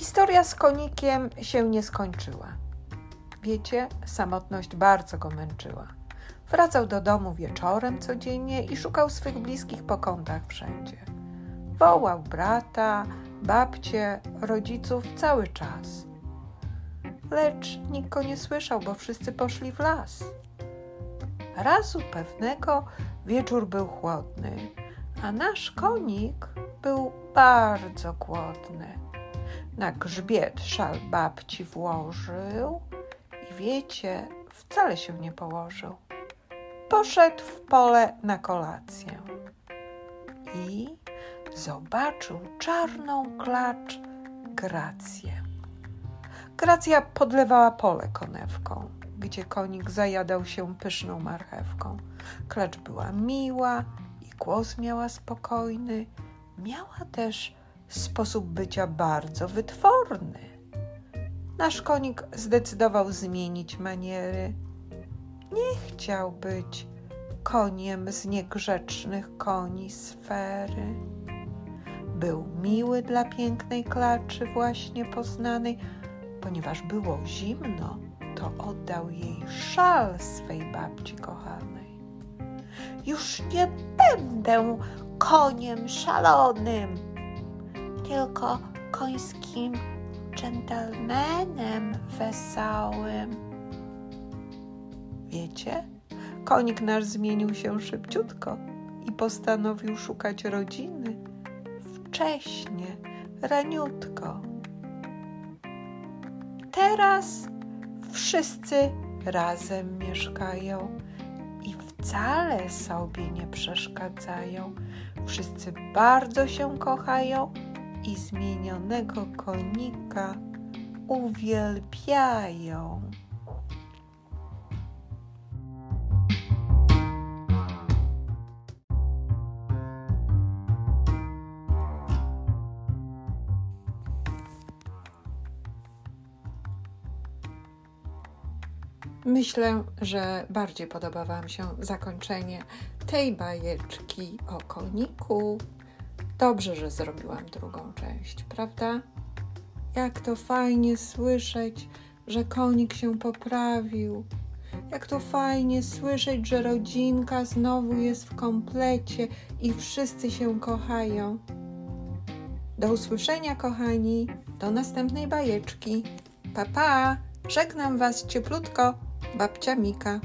Historia z konikiem się nie skończyła. Wiecie, samotność bardzo go męczyła. Wracał do domu wieczorem codziennie i szukał swych bliskich po kątach wszędzie. Wołał brata, babcie, rodziców cały czas. Lecz nikt go nie słyszał, bo wszyscy poszli w las. Razu pewnego wieczór był chłodny, a nasz konik był bardzo głodny. Na grzbiet szal babci włożył i wiecie, wcale się nie położył. Poszedł w pole na kolację i zobaczył czarną klacz Grację. Gracja podlewała pole konewką, gdzie konik zajadał się pyszną marchewką. Klacz była miła i głos miała spokojny. Miała też sposób bycia bardzo wytworny. Nasz konik zdecydował zmienić maniery. Nie chciał być koniem z niegrzecznych koni sfery. Był miły dla pięknej klaczy właśnie poznanej, ponieważ było zimno, to oddał jej szal swej babci kochanej. Już nie będę koniem szalonym, tylko końskim dżentelmenem wesołym. Wiecie, konik nasz zmienił się szybciutko i postanowił szukać rodziny wcześnie, raniutko. Teraz wszyscy razem mieszkają i wcale sobie nie przeszkadzają. Wszyscy bardzo się kochają i zmienionego konika uwielbiają. Myślę, że bardziej podoba Wam się zakończenie tej bajeczki o koniku. Dobrze, że zrobiłam drugą część, prawda? Jak to fajnie słyszeć, że konik się poprawił. Jak to fajnie słyszeć, że rodzinka znowu jest w komplecie i wszyscy się kochają. Do usłyszenia, kochani, do następnej bajeczki. Pa, pa! Żegnam Was cieplutko babcia Mika.